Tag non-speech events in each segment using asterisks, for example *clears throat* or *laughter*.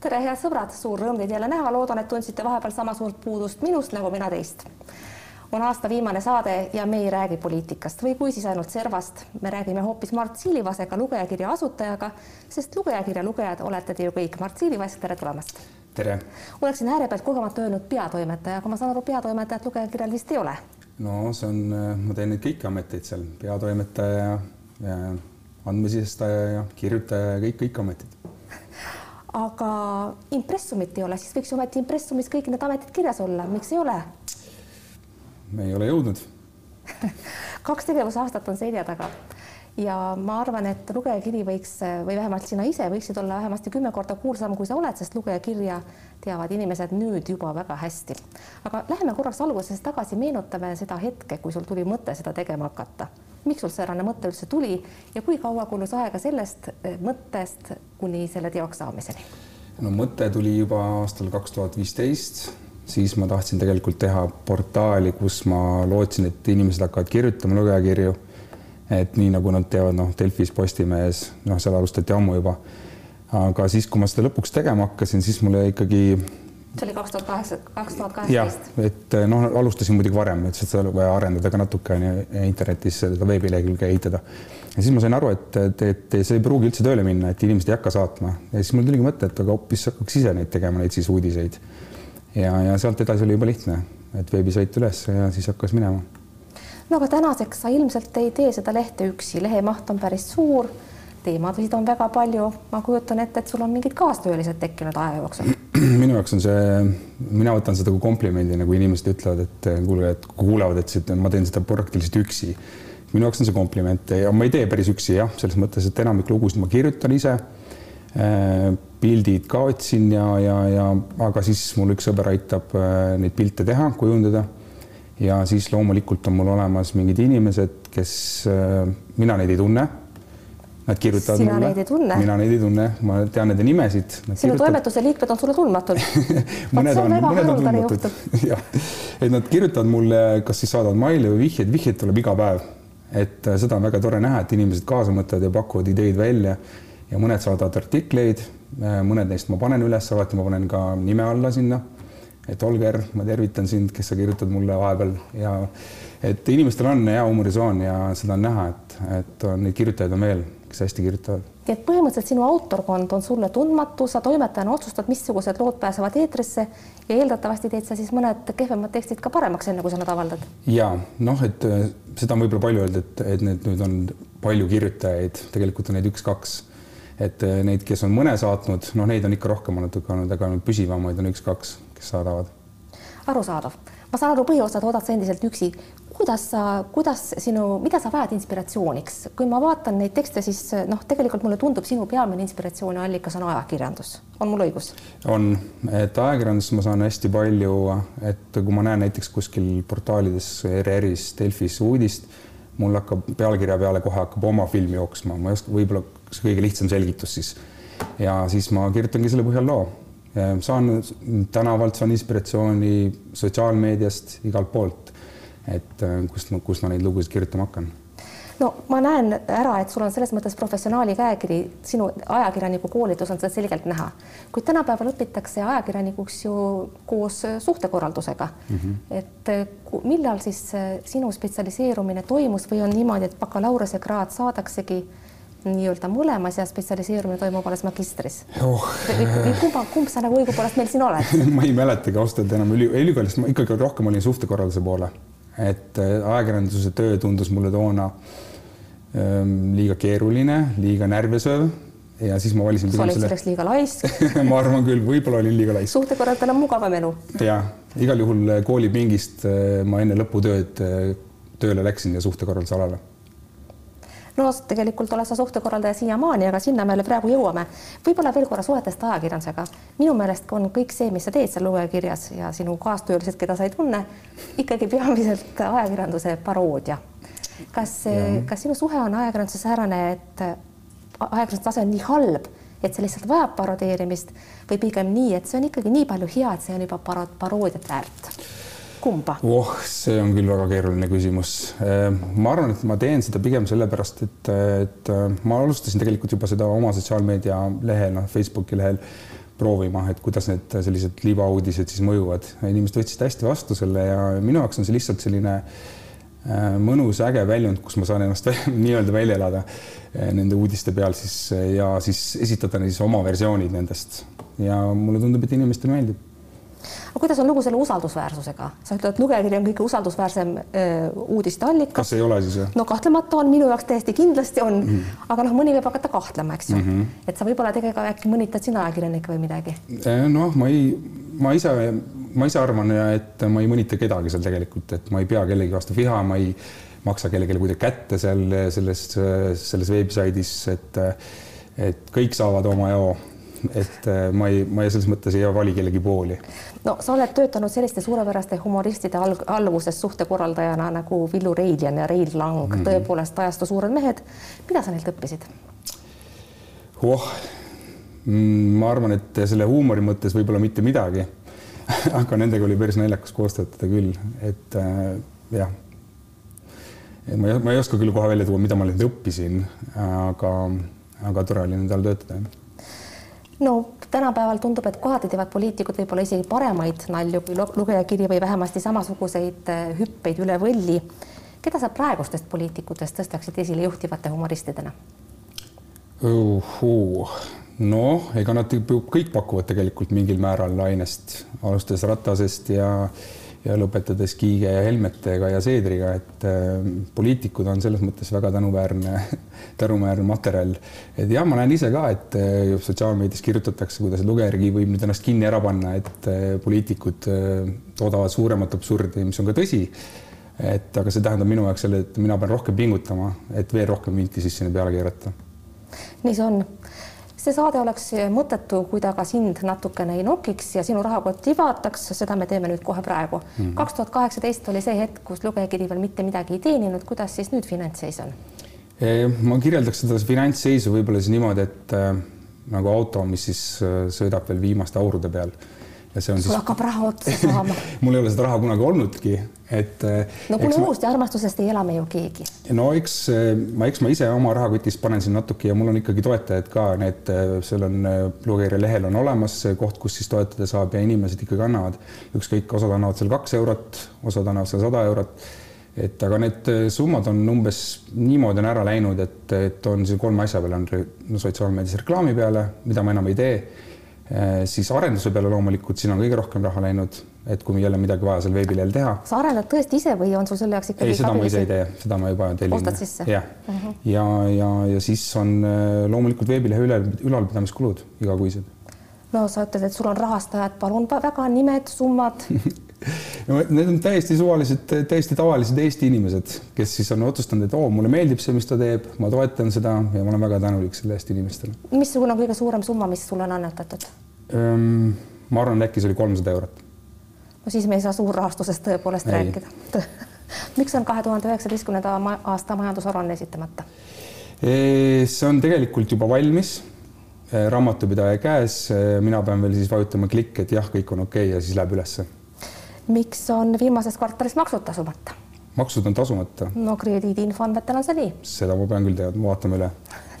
tere, head sõbrad, suur rõõm teid jälle näha, loodan, et tundsite vahepeal sama suurt puudust minust nagu mina teist. on aasta viimane saade ja me ei räägi poliitikast või kui, siis ainult servast. me räägime hoopis Mart Siilivasega, lugejakirja asutajaga, sest lugejakirja lugejad olete te ju kõik. Mart Siilivas, tere tulemast. tere. oleksin äärepealt kogemata öelnud peatoimetaja, aga ma saan aru, peatoimetajat lugejakirjal vist ei ole. no see on, ma teen neid kõiki ameteid seal, peatoimetaja ja, ja andmesisestaja ja kirjutaja ja kõik, kõik ametid aga impressumit ei ole, siis võiks ju ometi impressumis kõik need ametid kirjas olla, miks ei ole? me ei ole jõudnud *laughs* kaks tegevusaastat on selja taga ja ma arvan, et lugejakiri võiks või vähemalt sina ise võiksid olla vähemasti kümme korda kuulsam, kui sa oled, sest lugejakirja teavad inimesed nüüd juba väga hästi. aga läheme korraks algusest tagasi, meenutame seda hetke, kui sul tuli mõte seda tegema hakata miks sul säärane mõte üldse tuli ja kui kaua kulus aega sellest eh, mõttest kuni selle teoks saamiseni? no mõte tuli juba aastal kaks tuhat viisteist, siis ma tahtsin tegelikult teha portaali, kus ma lootsin, et inimesed hakkavad kirjutama lugejakirju. et nii nagu nad teevad, noh, Delfis, Postimehes, noh, seal alustati ammu juba. aga siis, kui ma seda lõpuks tegema hakkasin, siis mulle ikkagi see oli kaks tuhat kaheksa, kaks tuhat kaheksateist. et noh, alustasin muidugi varem, et seda vaja arendada ka natuke on ju internetis seda veebilehekülge ehitada. ja siis ma sain aru, et, et, et see ei pruugi üldse tööle minna, et inimesed ei hakka saatma ja siis mul tuligi mõte, et aga hoopis hakkaks ise neid tegema, neid siis uudiseid. ja, ja sealt edasi oli juba lihtne, et veebisait üles ja siis hakkas minema. no aga tänaseks sa ilmselt ei tee seda lehte üksi, lehe maht on päris suur teemasid on väga palju, ma kujutan ette, et sul on mingid kaastöölised tekkinud aja jooksul. *clears throat* jaoks on see, mina võtan seda kui komplimendina, kui inimesed ütlevad, et kuulge, et kuulevad, et ma teen seda praktiliselt üksi. minu jaoks on see kompliment ja ma ei tee päris üksi jah, selles mõttes, et enamik lugusid ma kirjutan ise. Äh, pildid ka otsin ja, ja, ja aga siis mul üks sõber aitab äh, neid pilte teha, kujundada. ja siis loomulikult on mul olemas mingid inimesed, kes, äh, mina neid ei tunne Nad kirjutavad sina mulle. mina neid ei tunne, ma tean nende nimesid. sinu kirjutavad... toimetuse liikmed on sulle tundmatud. *laughs* Mõned on, mõned on tundmatud. *laughs* jah, et nad kirjutavad mulle, kas siis saadavad maili või vihjeid, vihjeid tuleb iga päev. et äh, seda on väga tore näha, et inimesed kaasa mõtlevad ja pakuvad ideid välja. Ja mõned saadavad artikleid, äh, mõned neist ma panen üles, alati ma panen ka nime alla sinna. et Olger, ma tervitan sind, kes sa kirjutad mulle vahepeal ja et inimestel on hea huumorisoon ja seda on näha, et, et on neid kirjutajaid on veel kes hästi kirjutavad. nii et põhimõtteliselt sinu autorkond on sulle tundmatu, sa toimetajana otsustad, missugused lood pääsevad eetrisse ja eeldatavasti teed sa siis mõned kehvemad tekstid ka paremaks, enne kui sa nad avaldad. ja noh, et äh, seda on võib-olla palju öelda, et, et need nüüd on palju kirjutajaid, tegelikult on neid üks-kaks. et äh, neid, kes on mõne saatnud, noh, neid on ikka rohkem natuke olnud, aga püsivamaid on üks-kaks, kes saadavad. arusaadav ma saan aru, põhiosa toodad sa endiselt üksi kuidas sa, kuidas sinu, mida sa vajad inspiratsiooniks, kui ma vaatan neid tekste, siis noh, tegelikult mulle tundub, sinu peamine inspiratsiooni allikas on ajakirjandus, on mul õigus? on, et ajakirjandust ma saan hästi palju, et kui ma näen näiteks kuskil portaalides ERR-is, Delfis uudist, mul hakkab pealkirja peale kohe hakkab oma film jooksma, ma ei oska, võib-olla see kõige lihtsam selgitus siis. ja siis ma kirjutangi selle põhjal loo. saan tänavalt, saan inspiratsiooni sotsiaalmeediast, igalt poolt et äh, kust ma, kust ma neid lugusid kirjutama hakkan no ma näen ära, et sul on selles mõttes professionaali käekiri, sinu ajakirjaniku koolitus on seda selgelt näha, kuid tänapäeval õpitakse ajakirjanikuks ju koos suhtekorraldusega mm. -hmm. et äh, millal siis äh, sinu spetsialiseerumine toimus või on niimoodi, et bakalaureusekraad saadaksegi nii-öelda mõlemas ja spetsialiseerumine toimub alles magistris oh.? kumba, kumb sa nagu õigupoolest meil siin oled *laughs* ma ei mäletagi ausalt öelda enam üli, ülikoolist ma ikkagi rohkem olin suhtekorralduse poole et äh, ajakirjanduse töö tundus mulle toona ähm, liiga keeruline, liiga närvesööv ja siis ma valisin. sa olid selle... selleks liiga laisk *laughs* ma arvan küll, võib-olla olin liiga laisk. suhtekorraldajal on mugavam elu. ja igal juhul äh, koolipingist äh, ma enne lõputööd tööle läksin ja suhtekorralduse alale no tegelikult oled sa suhtekorraldaja siiamaani, aga sinna me praegu jõuame. võib-olla veel korra suhetest ajakirjandusega. minu meelest on kõik see, mis sa teed seal lugejakirjas ja sinu kaastöölised, keda sa ei tunne, ikkagi peamiselt ajakirjanduse paroodia. kas, kas sinu suhe on ajakirjanduse säärane, et ajakirjanduse tase on nii halb, et see lihtsalt vajab parodeerimist või pigem nii, et see on ikkagi nii palju hea, et see on juba paroodiat väärt? Kumba? oh, see on küll väga keeruline küsimus. Äh, ma arvan, et ma teen seda pigem sellepärast, et, et äh, ma alustasin tegelikult juba seda oma sotsiaalmeedia lehel, noh, Facebooki lehel proovima, et kuidas need sellised libauudised siis mõjuvad. inimesed võtsid hästi vastu selle ja minu jaoks on see lihtsalt selline äh, mõnus, äge väljund, kus ma saan ennast *laughs* nii-öelda välja elada äh, nende uudiste peal siis ja siis esitada siis oma versioonid nendest ja mulle tundub, et inimestele meeldib aga kuidas on lugu selle usaldusväärsusega? sa ütled, et lugejakiri on kõige usaldusväärsem öö, uudiste allikas. kas ei ole siis? no kahtlemata on, minu jaoks täiesti kindlasti on mm, -hmm. aga noh, mõni võib hakata kahtlema, eks ju mm. -hmm. et sa võib-olla tegelikult äkki mõnitad sina ajakirjanikke või midagi? noh, ma ei, ma ise, ma ise arvan, et ma ei mõnita kedagi seal tegelikult, et ma ei pea kellegi vastu viha, ma ei maksa kellelegi kuidagi kätte seal selles, selles veebisaidis, et et kõik saavad oma jao et äh, ma ei, ma ei selles mõttes ei vali kellegi pooli. no sa oled töötanud selliste suurepäraste humoristide all, alluvuses suhtekorraldajana nagu Villu Reiljan ja Reil Lang mm, -hmm. tõepoolest ajastu suured mehed. mida sa neilt õppisid? oh, mm, ma arvan, et selle huumori mõttes võib-olla mitte midagi *laughs* aga nendega oli päris naljakas koos töötada küll, et äh, jah. ma ei, ma ei oska küll kohe välja tuua, mida ma neilt õppisin, aga, aga tore oli nende all töötada no tänapäeval tundub, et kohati teevad poliitikud võib-olla isegi paremaid nalju kui lugejakiri või vähemasti samasuguseid äh, hüppeid üle võlli. keda sa praegustest poliitikutest tõstaksid esile juhtivate humoristidena noh, ega nad kõik pakuvad tegelikult mingil määral lainest, alustades Ratasest ja ja lõpetades Kiige ja Helmetega ja Seedriga, et äh, poliitikud on selles mõttes väga tänuväärne, *laughs* tänuväärne materjal. et jah, ma näen ise ka, et äh, sotsiaalmeedias kirjutatakse, kuidas lugejärgi võib nüüd ennast kinni ära panna, et äh, poliitikud toodavad suuremat absurdi, mis on ka tõsi. et aga see tähendab minu jaoks selle, et mina pean rohkem pingutama, et veel rohkem vinti sinna peale keerata. nii see on see saade oleks mõttetu, kui ta ka sind natukene ei nokiks ja sinu rahakotti vaataks, seda me teeme nüüd kohe praegu. Mhm. kaks tuhat kaheksateist oli see hetk, kus lugejakiri veel mitte midagi ei teeninud, kuidas siis nüüd finantsseis on? ma kirjeldaks seda finantsseisu võib-olla siis niimoodi, et äh, nagu auto, mis siis äh, sõidab veel viimaste aurude peal ja see on sul siis... hakkab raha otsa saama *laughs* mul ei ole seda raha kunagi olnudki, et. Eh, no kuni muust ja armastusest ei ela me ju keegi. no eks eh, ma, eks ma ise oma rahakotist panen siin natuke ja mul on ikkagi toetajad ka, need, eh, seal on Bluegeari lehel on olemas koht, kus siis toetada saab ja inimesed ikkagi annavad, ükskõik, osad annavad seal kaks eurot, osad annavad seal sada eurot et aga need summad on umbes niimoodi on ära läinud, et, et on siin kolme asja peale on sotsiaalmeedias reklaami peale, mida ma enam ei tee siis arenduse peale loomulikult siin on kõige rohkem raha läinud, et kui jälle midagi vaja seal veebilehel teha. sa arendad tõesti ise või on sul selle jaoks ikkagi? ei, seda ma ise ei tee, seda ma juba tellin. ostad sisse? jah uh, -huh. ja, ja, ja siis on äh, loomulikult veebilehe üle, ülalpidamiskulud igakuised. no sa ütled, et sul on rahastajad, palun väga nimed, summad *laughs* need on täiesti suvalised, täiesti tavalised Eesti inimesed, kes siis on otsustanud, et oo, mulle meeldib see, mis ta teeb, ma toetan seda ja ma olen väga tänulik selle eest inimestele. missugune on kõige suurem summa, mis sulle on annetatud? Ehm, ma arvan, äkki see oli kolmsada eurot. no siis me ei saa suurrahastusest tõepoolest ei. rääkida *laughs* miks on kahe tuhande üheksateistkümnenda aasta majandusaruanne esitamata? see on tegelikult juba valmis raamatupidaja käes, mina pean veel siis vajutama klikk, et jah, kõik on okei okay ja siis läheb ülesse miks on viimases kvartalis maksud tasumata? maksud on tasumata. no krediidiinfo andmetel on see nii. seda ma pean küll teadma, vaatame üle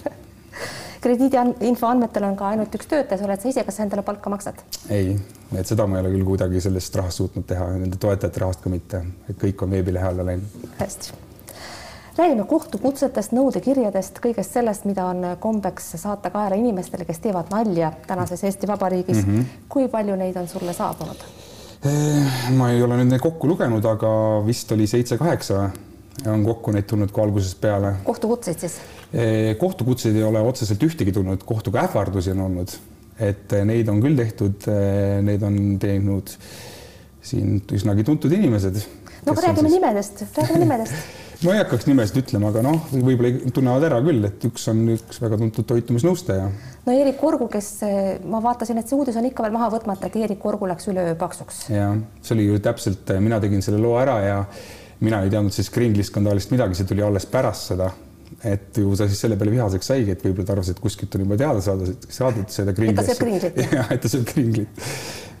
*laughs* krediidiinfo andmetel on ka ainult üks töötaja, sa oled sa ise, kas sa endale palka maksad? ei, et seda ma ei ole küll kuidagi sellest rahast suutnud teha, nende toetajate rahast ka mitte, et kõik on veebilehe alla läinud. hästi. räägime kohtukutsetest, nõudekirjadest, kõigest sellest, mida on kombeks saata kaela inimestele, kes teevad nalja tänases Eesti Vabariigis mm. -hmm. kui palju neid on sulle saabunud? Eh, ma ei ole nüüd neid kokku lugenud, aga vist oli seitse-kaheksa on kokku neid tulnud ka algusest peale. kohtukutseid siis? Eh, kohtukutseid ei ole otseselt ühtegi tulnud, kohtuga ähvardusi on olnud, et eh, neid on küll tehtud, neid on teinud siin üsnagi tuntud inimesed. no aga räägime siis... nimedest, räägime nimedest *laughs* ma ei hakkaks nimesid ütlema, aga noh, võib-olla tunnevad ära küll, et üks on üks väga tuntud toitumisnõustaja. No Eerik Korgu, kes ma vaatasin, et see uudis on ikka veel maha võtmata, et Eerik Korgu läks üleöö paksuks. ja see oli ju täpselt, mina tegin selle loo ära ja mina ei teadnud sellest Kringli skandaalist midagi, see tuli alles pärast seda et ju ta siis selle peale vihaseks saigi, et võib-olla ta arvas, et kuskilt on juba teada saada, saadud seda kringlit. et ta sööb kringlit. *laughs* jah, et ta sööb kringlit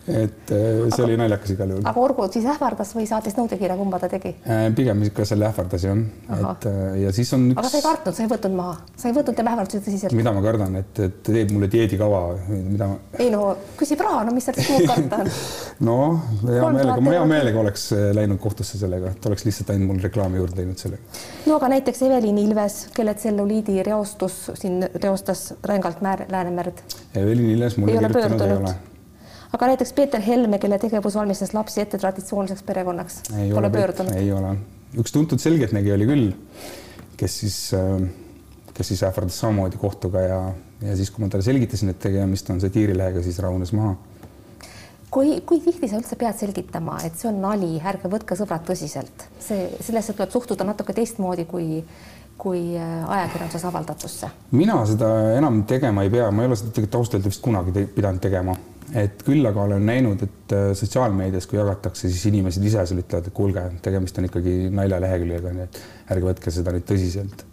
et äh, see aga, oli naljakas igal juhul. aga Orgu siis ähvardas või saatis nõudekirja, kumba ta tegi? Äh, pigem ikka selle ähvardas jah, et ja siis on üks. aga sa ei kartnud, sa ei võtnud maha, sa ei võtnud tema ähvardusi tõsiselt? mida ma kardan, et, et teeb mulle dieedikava, mida ma. ei no küsib raha, no mis seal siis muud karta on *laughs* no hea meelega, ma hea meelega oleks läinud kohtusse sellega, ta oleks lihtsalt ainult mul reklaami juurde teinud sellega. no aga näiteks Evelin Ilves, kelle tselluliidi reostus siin reostas rängalt määr, Läänemerd. Evelin Ilves mulle kirjutanud ei ole aga näiteks Peeter Helme, kelle tegevus valmistas lapsi ette traditsiooniliseks perekonnaks, pole pöördunud? ei ole, üks tuntud selgeltnägija oli küll, kes siis, äh, kes siis ähvardas samamoodi kohtuga ja, ja siis, kui ma talle selgitasin, et tegemist on satiirilehega, siis rahunes maha. kui, kui tihti sa üldse pead selgitama, et see on nali, ärge võtke sõbrad tõsiselt, see, sellesse tuleb suhtuda natuke teistmoodi kui kui äh, ajakirjanduses avaldatusse? mina seda enam tegema ei pea, ma ei ole seda tegelikult ausalt öelda vist kunagi te pidanud tegema et küll aga olen näinud, et äh, sotsiaalmeedias, kui jagatakse, siis inimesed ise seal ütlevad, et kuulge, tegemist on ikkagi naljaleheküljega, nii et ärge võtke seda nüüd tõsiselt.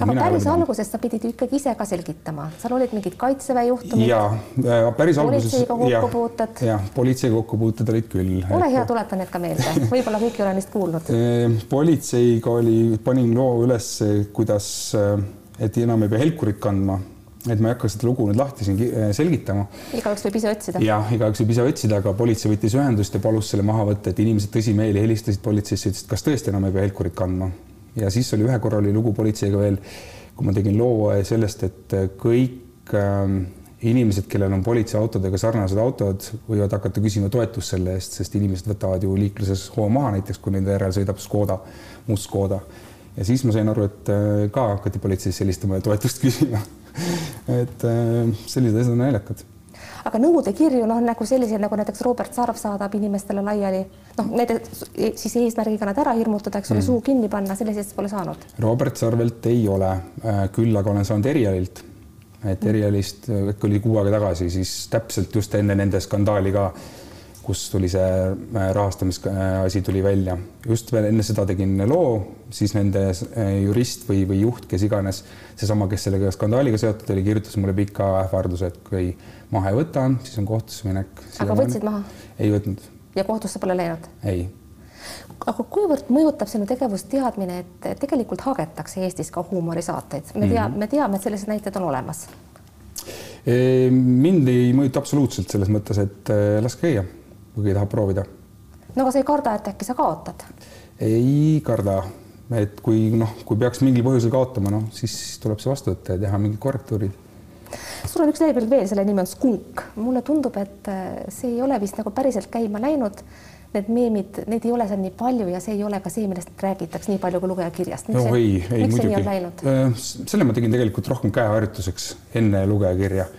aga päris olen... alguses sa pidid ju ikkagi ise ka selgitama, seal olid mingid kaitseväe juhtumid. ja äh, päris alguses. politseiga kokkupuuted. jah, politseiga kokkupuuted olid küll. ole hea, tuleta need ka meelde, *laughs* võib-olla kõik ei ole neist kuulnud äh, politseiga oli, panin loo üles, kuidas, et enam ei pea helkurit kandma et ma ei hakka seda lugu nüüd lahti siin äh, selgitama. igaüks võib ise otsida. jah, igaüks võib ise otsida, aga politsei võttis ühendust ja palus selle maha võtta, et inimesed tõsimeeli helistasid politseisse, ütlesid, kas tõesti enam ei pea helkurit kandma. ja siis oli ühe korra oli lugu politseiga veel, kui ma tegin loo sellest, et kõik äh, inimesed, kellel on politseiautodega sarnased autod, võivad hakata küsima toetust selle eest, sest inimesed võtavad ju liikluses hoo maha, näiteks kui nende järel sõidab Škoda, must Škoda. ja siis ma sain aru, et äh, ka hakati politseisse helistama ja toetust küsima *laughs* *laughs* et äh, sellised asjad on naljakad aga nõudekirju noh, nagu selliseid, nagu näiteks Robert Sarv saadab inimestele laiali, noh, näiteks siis eesmärgiga nad ära hirmutada, eks ole mm., suu kinni panna, selliseid pole saanud. Robert Sarvelt ei ole, äh, küll aga olen saanud Erialilt, et Erialist äkki oli kuu aega tagasi, siis täpselt just enne nende skandaali ka kus tuli see äh, rahastamisasi tuli välja. just veel enne seda tegin loo, siis nende äh, jurist või, või juht, kes iganes, seesama, kes sellega skandaaliga seotud oli, kirjutas mulle pika ähvarduse, et kui maha ei võta, siis on kohtusse minek. aga võtsid maha? ei võtnud. ja kohtusse pole läinud? ei. aga kuivõrd mõjutab sinu tegevust teadmine, et tegelikult hagetakse Eestis ka huumorisaateid? me tea mm, -hmm. me teame, et sellised näited on olemas mind ei mõjuta absoluutselt selles mõttes, et äh, laske käia kui tahab proovida. no aga sa ei karda, et äkki sa kaotad? ei karda, et kui noh, kui peaks mingil põhjusel kaotama, noh siis tuleb see vastu võtta ja teha mingid korrektuurid. sul on üks lehekülg veel, selle nimi on Skunk. mulle tundub, et äh, see ei ole vist nagu päriselt käima läinud. Need meemid, neid ei ole seal nii palju ja see ei ole ka see, millest räägitakse nii palju kui lugejakirjast. no see, ei, ei muidugi. Äh, selle ma tegin tegelikult rohkem käeharjutuseks enne lugejakirja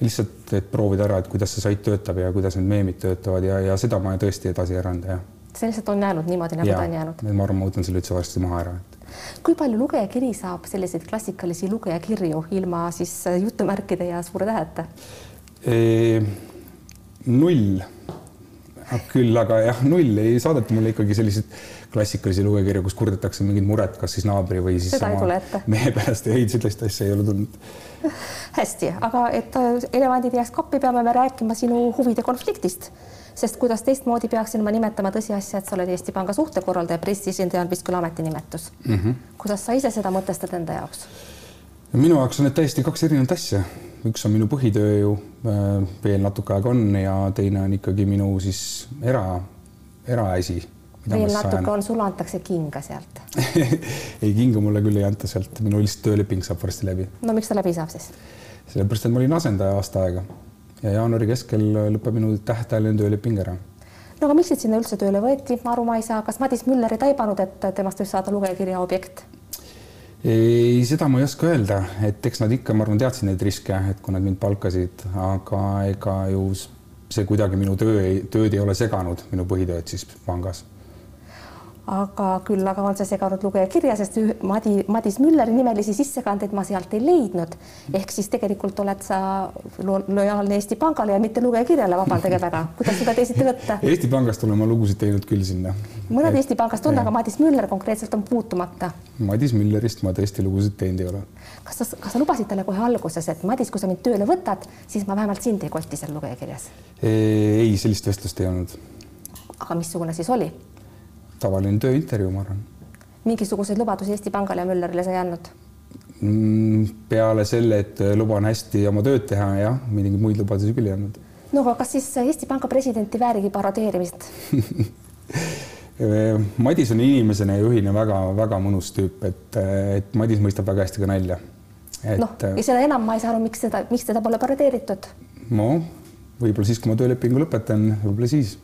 lihtsalt, et proovida ära, et kuidas see sait töötab ja kuidas need meemid töötavad ja, ja seda ma tõesti edasi ei arenda, jah. see lihtsalt on jäänud niimoodi, nagu ja, ta on jäänud? ma arvan, ma võtan selle üldse varsti maha ära et.... kui palju lugejakiri saab selliseid klassikalisi lugejakirju ilma siis jutumärkide ja suure täheta e,? null küll, aga jah, null ei saadeta mulle ikkagi selliseid klassikalisi lugejakirju, kus kurdetakse mingit muret, kas siis naabri või siis seda sama mehe pärast ja ei, sellist asja ei ole tulnud. *laughs* hästi, aga et äh, elevandid jääks kappi, peame me rääkima sinu huvide konfliktist, sest kuidas teistmoodi peaksin ma nimetama tõsiasja, et sa oled Eesti Panga suhtekorraldaja, pressiesindaja on vist küll ametinimetus mm. -hmm. kuidas sa ise seda mõtestad enda jaoks? minu jaoks on need täiesti kaks erinevat asja, üks on minu põhitöö ju äh, veel natuke aega on ja teine on ikkagi minu siis era, eraasi veel natuke on, sulle antakse kinga sealt. *laughs* Ei, kinga mulle küll ei anta sealt, minu lihtsalt tööleping saab varsti läbi. no miks ta läbi saab siis? sellepärast, et ma olin asendaja aasta aega. Ja jaanuari keskel lõpeb minu tähtajaline tööleping ära. no aga miks sind sinna üldse tööle võeti, aru ma ei saa, kas Madis Müller ei taibanud, et temast võib saada lugejakirja objekt? ei, seda ma ei oska öelda, et eks nad ikka, ma arvan, teadsid neid riske, et kui nad mind palkasid, aga ega ju see kuidagi minu töö, tööd ei ole seganud, minu põhitööd siis pangas aga küll aga on see seganud lugejakirja, sest Madi, Madis Mülleri nimelisi sissekandeid ma sealt ei leidnud. ehk siis tegelikult oled sa lo lojaalne Eesti Pangale ja mitte lugejakirjale, vabandage väga, kuidas seda teisiti võtta? *laughs* Eesti Pangast olen ma lugusid teinud küll sinna. mõned et... Eesti Pangast on, aga Madis Müller konkreetselt on puutumata. Madis Müllerist ma tõesti lugusid teinud ei ole. kas sa, kas sa lubasid talle kohe alguses, et Madis, kui sa mind tööle võtad, siis ma vähemalt sind ei koti seal lugejakirjas? ei, sellist vestlust ei olnud. aga missugune siis oli? Tavaline tööintervjuu, ma arvan. mingisuguseid lubadusi Eesti Pangale ja Müllerile sa ei andnud? Mm, peale selle, et luban hästi oma tööd teha, jah, mingeid muid lubadusi küll ei andnud. no aga kas siis Eesti Panga presidenti väärigi parodeerimist *laughs* Madis on inimesena ja juhina väga-väga mõnus tüüp, et, et Madis mõistab väga hästi ka nalja. noh, ja seda enam ma ei saa aru, miks seda, miks teda pole parodeeritud. no võib-olla siis, kui ma töölepingu lõpetan, võib-olla siis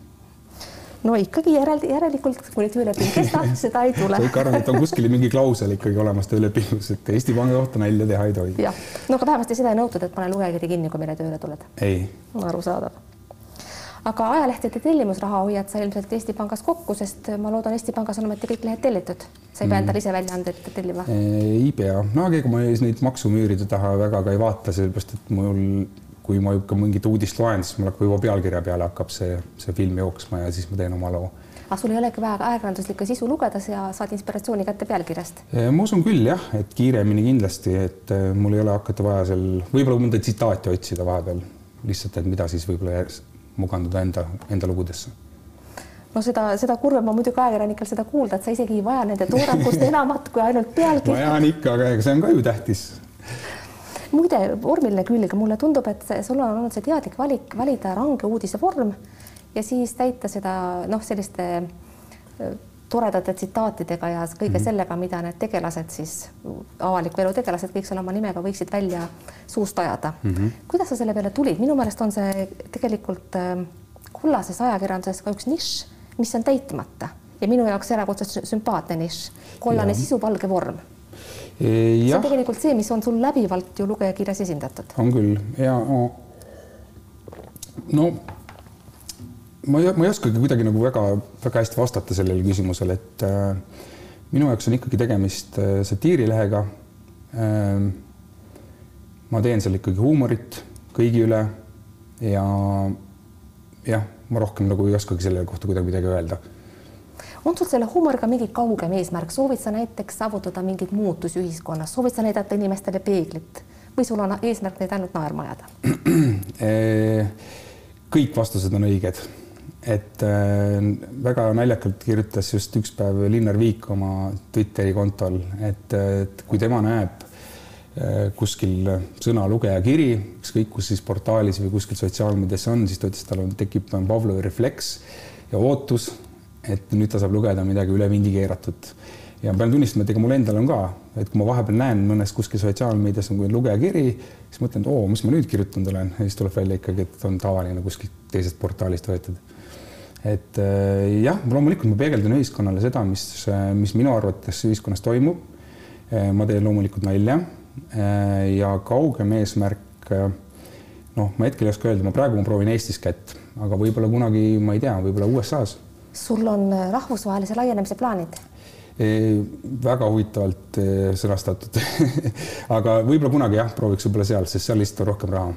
no ikkagi järel, järelikult kuni tööleping kestab, *laughs* seda ei tule. sa ikka arvad, et on kuskil mingi klausel ikkagi olemas töölepingus, et Eesti Panga kohta nalja teha ei tohi? jah, no aga vähemasti seda ei nõutud, et pane lugejakiri kinni, kui meile tööle tuled. ei. arusaadav. aga ajalehtede tellimusraha hoiad sa ilmselt Eesti Pangas kokku, sest ma loodan, Eesti Pangas on ometi kõik lehed tellitud. sa ei pea endale ise väljaandeid tellima? ei pea, no aga ega ma neid maksumüüride taha väga ka ei vaata, sellepärast et mul kui ma ikka mingit uudist loen, siis mul hakkab juba pealkirja peale hakkab see, see film jooksma ja siis ma teen oma loo. aga sul ei olegi vaja ajakirjanduslikku sisu lugeda ja saad inspiratsiooni kätte pealkirjast? ma usun küll jah, et kiiremini kindlasti, et mul ei ole hakata vaja seal võib-olla mõnda tsitaati otsida vahepeal lihtsalt, et mida siis võib-olla mugandada enda, enda lugudesse no seda, seda kurvem on muidugi ajakirjanikel seda kuulda, et sa isegi ei vaja nende toodangust *laughs* enamat kui ainult pealkirja. vajan ikka, aga ega see on ka ju tähtis muide, vormiline külg, mulle tundub, et sul on olnud see teadlik valik valida range uudise vorm ja siis täita seda noh, selliste toredate tsitaatidega ja kõige mm -hmm. sellega, mida need tegelased siis, avaliku elu tegelased, kõik seal oma nimega võiksid välja suust ajada mm. -hmm. kuidas sa selle peale tulid, minu meelest on see tegelikult kullases ajakirjanduses ka üks nišš, mis on täitmata ja minu jaoks erakordselt sümpaatne nišš, kollane sisu, valge vorm see on tegelikult see, mis on sul läbivalt ju lugejakirjas esindatud. on küll ja no, no ma ei, ma ei oskagi kuidagi nagu väga-väga hästi vastata sellele küsimusele, et äh, minu jaoks on ikkagi tegemist äh, satiirilehega äh,. ma teen seal ikkagi huumorit kõigi üle ja jah, ma rohkem nagu ei oskagi selle kohta kuidagi midagi öelda on sul selle huumoriga mingi kaugem eesmärk, soovid sa näiteks saavutada mingeid muutusi ühiskonnas, soovid sa näidata inimestele peeglit? Või sul on eesmärk neid ainult naerma ajada? *clears throat* kõik vastused on õiged, et äh, väga naljakalt kirjutas just üks päev Linnar Viik oma Twitteri kontol, et, et kui tema näeb äh, kuskil sõna lugejakiri, ükskõik kus siis portaalis või kuskil sotsiaalmeedias on, siis ta ütles, tal on, tekib Pavlovi refleks ja ootus, et nüüd ta saab lugeda midagi üle vindi keeratud. ja pean tunnistama, et ega mul endal on ka, et kui ma vahepeal näen mõnes kuskil sotsiaalmeedias on lugejakiri, siis mõtlen, et oo, mis ma nüüd kirjutanud olen ja siis tuleb välja ikkagi, et on tavaline kuskilt teisest portaalist võetud. et äh, jah, loomulikult ma peegeldan ühiskonnale seda, mis, mis minu arvates ühiskonnas toimub. Äh, ma teen loomulikult nalja äh, ja kaugem eesmärk noh, ma hetkel ei oska öelda, ma praegu ma proovin Eestis kätt, aga võib-olla kunagi, ma ei tea, võib-olla USA-s sul on äh, rahvusvahelise laienemise plaanid? väga huvitavalt äh, sõnastatud *laughs* aga võib-olla kunagi jah, prooviks võib-olla seal, sest seal lihtsalt on rohkem raha.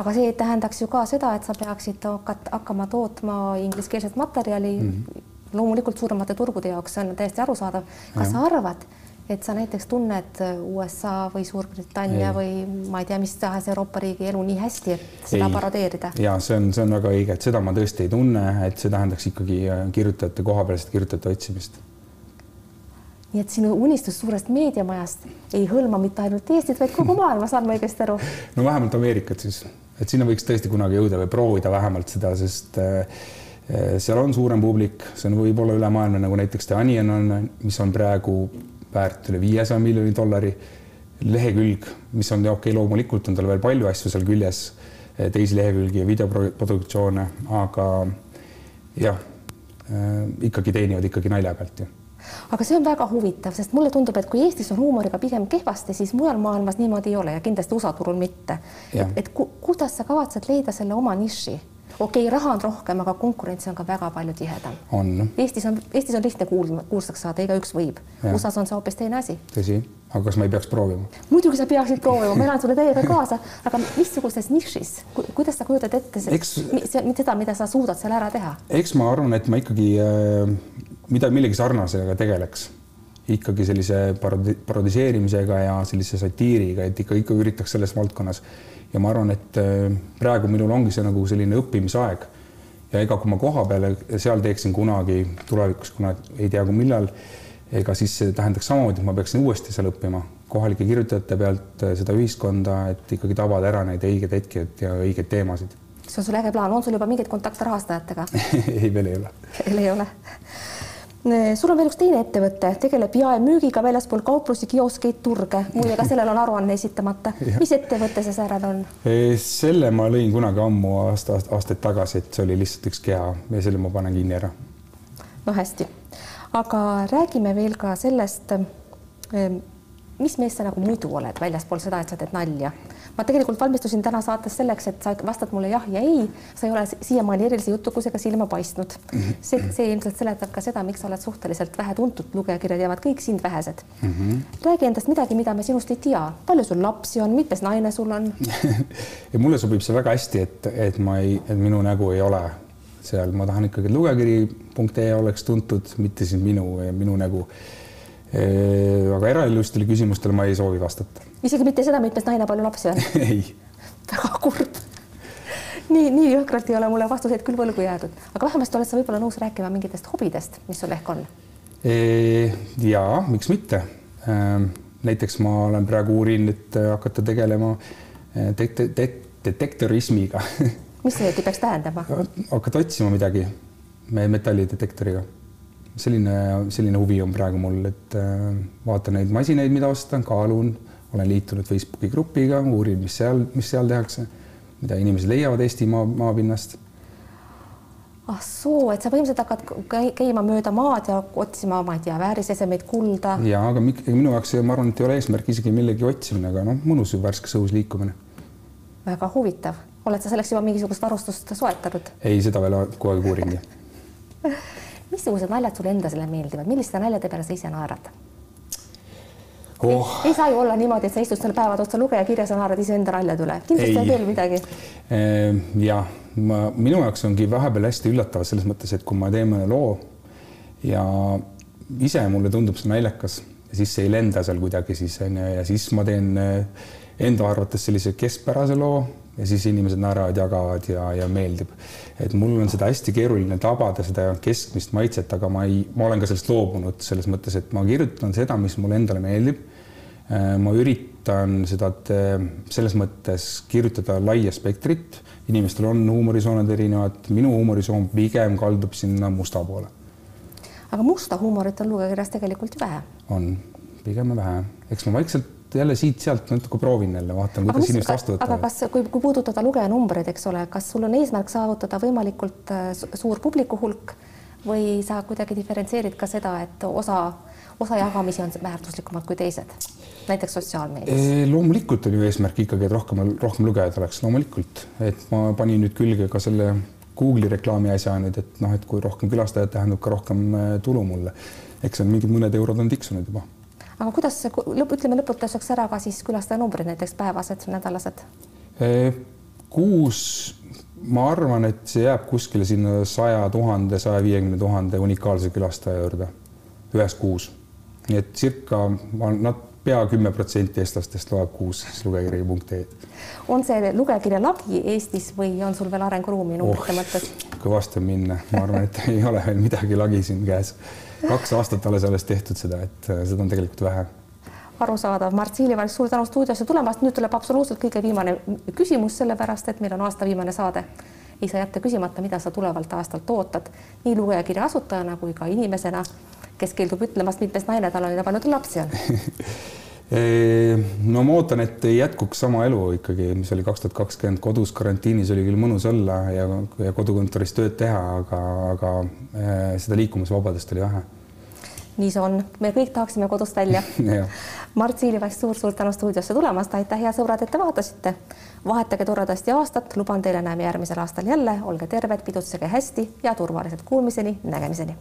aga see tähendaks ju ka seda, et sa peaksid hakkama tootma ingliskeelset materjali mm. -hmm. loomulikult suuremate turgude jaoks, see on täiesti arusaadav. kas ja. sa arvad, et sa näiteks tunned USA või Suurbritannia ei. või ma ei tea, mis tahes Euroopa riigi elu nii hästi, et seda ei. parodeerida? ja see on, see on väga õige, et seda ma tõesti ei tunne, et see tähendaks ikkagi äh, kirjutajate, kohapealsete kirjutajate otsimist. nii et sinu unistus suurest meediamajast ei hõlma mitte ainult Eestit, vaid kogu maailma, saan ma õigesti aru? *laughs* no vähemalt Ameerikat siis, et sinna võiks tõesti kunagi jõuda või proovida vähemalt seda, sest äh, äh seal on suurem publik, see on võib-olla ülemaailmne, nagu näiteks The Onion on, mis on praegu väärt üle viiesaja miljoni dollari lehekülg, mis on okei okay,, loomulikult on tal veel palju asju seal küljes, eh, teisi lehekülgi ja videoproduktsioone, aga jah äh,, ikkagi teenivad ikkagi nalja pealt ju aga see on väga huvitav, sest mulle tundub, et kui Eestis on huumoriga pigem kehvasti, siis mujal maailmas niimoodi ei ole ja kindlasti USA turul mitte. et, et ku, kuidas sa kavatsed leida selle oma niši? Okei okay,, raha on rohkem, aga konkurents on ka väga palju tihedam. on. Eestis on, Eestis on lihtne kuul-, kuulsaks saada, igaüks võib. USA-s on see hoopis teine asi. tõsi, aga kas ma ei peaks proovima? muidugi sa peaksid proovima, ma elan sulle täiega kaasa, aga missuguses nišis, kuidas sa kujutad ette eks... seda, mida sa suudad seal ära teha? eks ma arvan, et ma ikkagi äh, mida millegi sarnasega tegeleks ikkagi sellise parodi-, parodiseerimisega ja sellise satiiriga, et ikka, ikka üritaks selles valdkonnas ja ma arvan, et äh, praegu minul ongi see nagu selline õppimisaeg. Ja ega kui ma koha peale seal teeksin kunagi tulevikus, kuna ei tea, kui millal, ega siis see tähendaks samamoodi, et ma peaksin uuesti seal õppima. Kohalike kirjutajate pealt äh, seda ühiskonda, et ikkagi tabada ära neid õigeid hetki ja õigeid teemasid. see on sul äge plaan, on sul juba mingeid kontakte rahastajatega *laughs* ei, veel ei ole. veel ei ole sul on veel üks teine ettevõte, tegeleb jaemüügiga väljaspool kauplusi, kioskeid, turge, muide ka sellel on aruanne esitamata. *laughs* mis ettevõte see säärane on? selle ma lõin kunagi ammu aasta, aastaid tagasi, et see oli lihtsalt üks keha ja selle ma panen kinni ära. no hästi, aga räägime veel ka sellest, mis mees sa nagu muidu oled väljaspool seda, et sa teed nalja? Ma tegelikult valmistusin täna saates selleks, et sa vastad mulle jah ja ei, sa ei ole siiamaani erilise jutukusega silma paistnud. see, see ilmselt seletab ka seda, miks sa oled suhteliselt vähe tuntud, lugejakirjad jäävad kõik sind vähesed. Mm. -hmm. räägi endast midagi, mida me sinust ei tea, palju sul lapsi on, mitmes naine sul on? *laughs* Ja mulle sobib see väga hästi, et, et ma ei, et minu nägu ei ole seal, ma tahan ikkagi, et lugejakiri.ee oleks tuntud, mitte siis minu, minu nägu aga eraelustele küsimustele ma ei soovi vastata. isegi mitte seda, mitmes naine palju lapsi on *laughs* ei. väga kurb. nii, nii jõhkralt ei ole mulle vastuseid küll võlgu jäädud, aga vähemasti oled sa võib-olla nõus rääkima mingitest hobidest, mis sul ehk on? ja miks mitte. näiteks ma olen praegu uurinud hakata tegelema detektorismiga *laughs* mis see peaks tähendama? hakata otsima midagi metallidetektoriga selline, selline huvi on praegu mul, et äh, vaatan neid masinaid, mida ostan, kaalun, olen liitunud Facebooki grupiga, uurin, mis seal, mis seal tehakse, mida inimesed leiavad Eesti maa, maapinnast. ah soo, et sa põhimõtteliselt hakkad käima mööda maad ja otsima, ma ei tea, väärisesemeid, kulda. ja aga minu jaoks ma arvan, et ei ole eesmärk isegi millegi otsimine, aga noh, mõnus ju värskes õhus liikumine. väga huvitav, oled sa selleks juba mingisugust varustust soetanud? ei, seda veel kogu aeg uuringi *laughs* missugused naljad sulle endale meeldivad, milliste naljade peale sa ise naerad oh.? ei, ei saa ju olla niimoodi, et sa istud seal päevad otsa lugejakirjas ja naerad iseenda naljad üle, kindlasti on veel midagi. Ehm, ja ma, minu jaoks ongi vahepeal hästi üllatav selles mõttes, et kui ma teen mõne loo ja ise mulle tundub see naljakas ja siis see ei lenda seal kuidagi siis onju ja siis ma teen eh, enda arvates sellise keskpärase loo ja siis inimesed naeravad, jagavad ja, ja meeldib. et mul on seda hästi keeruline tabada, seda keskmist maitset, aga ma ei, ma olen ka sellest loobunud selles mõttes, et ma kirjutan seda, mis mulle endale meeldib. Äh, ma üritan seda selles mõttes kirjutada laia spektrit, inimestel on huumorisooned erinevad, minu huumorisoon pigem kaldub sinna musta poole. aga musta huumorit on lugejakirjas tegelikult ju vähe. on, pigem vähe, eks ma vaikselt jälle siit-sealt natuke proovin jälle, vaatan, kuidas inimesed vastu võtavad. aga kas, kui, kui puudutada lugejanumbreid, eks ole, kas sul on eesmärk saavutada võimalikult äh, suur publiku hulk või sa kuidagi diferentseerid ka seda, et osa, osa jagamisi on väärtuslikumad kui teised, näiteks sotsiaalmeedias? loomulikult on ju eesmärk ikkagi, et rohkem, rohkem lugejaid oleks, loomulikult, et ma panin nüüd külge ka selle Google'i reklaami asja nüüd, et noh, et kui rohkem külastajaid tähendab ka rohkem äh, tulu mulle. eks seal mingid mõned eurod on tiksunud juba aga kuidas lõpp, ütleme lõputuseks ära ka siis külastajanumbrid näiteks päevased, nädalased? kuus, ma arvan, et see jääb kuskile sinna saja tuhande, saja viiekümne tuhande unikaalse külastaja juurde ühes kuus. nii et circa nad pea kümme protsenti eestlastest loeb kuus siis lugejakiri.ee-d. on see lugejakirja lagi Eestis või on sul veel arenguruumi numbrite oh, mõttes? kõvasti on minna, ma arvan, et ei ole veel midagi lagi siin käes kaks aastat alles alles tehtud seda, et äh, seda on tegelikult vähe arusaadav, Mart Siilivalg, suur tänu stuudiosse tulemast, nüüd tuleb absoluutselt kõige viimane küsimus, sellepärast et meil on aasta viimane saade. Ei saa jätta küsimata, mida sa tulevalt aastalt ootad nii lugejakirja asutajana kui ka inimesena, kes keeldub ütlemast, mitmes naine tal on ja palju tal lapsi on. *laughs* No ma ootan, et jätkuks sama elu ikkagi, mis oli kaks tuhat kakskümmend. Kodus karantiinis oli küll mõnus olla ja, ja kodukontoris tööd teha, aga, aga seda liikumisvabadust oli vähe. nii see on, me kõik tahaksime kodust välja. *laughs* Mart Siilivaist suur-suur tänu stuudiosse tulemast, aitäh, head sõbrad, et te vaatasite. Vahetage toredasti aastat, luban teile, näeme järgmisel aastal jälle, olge terved, pidutsege hästi ja turvaliselt kuulmiseni, nägemiseni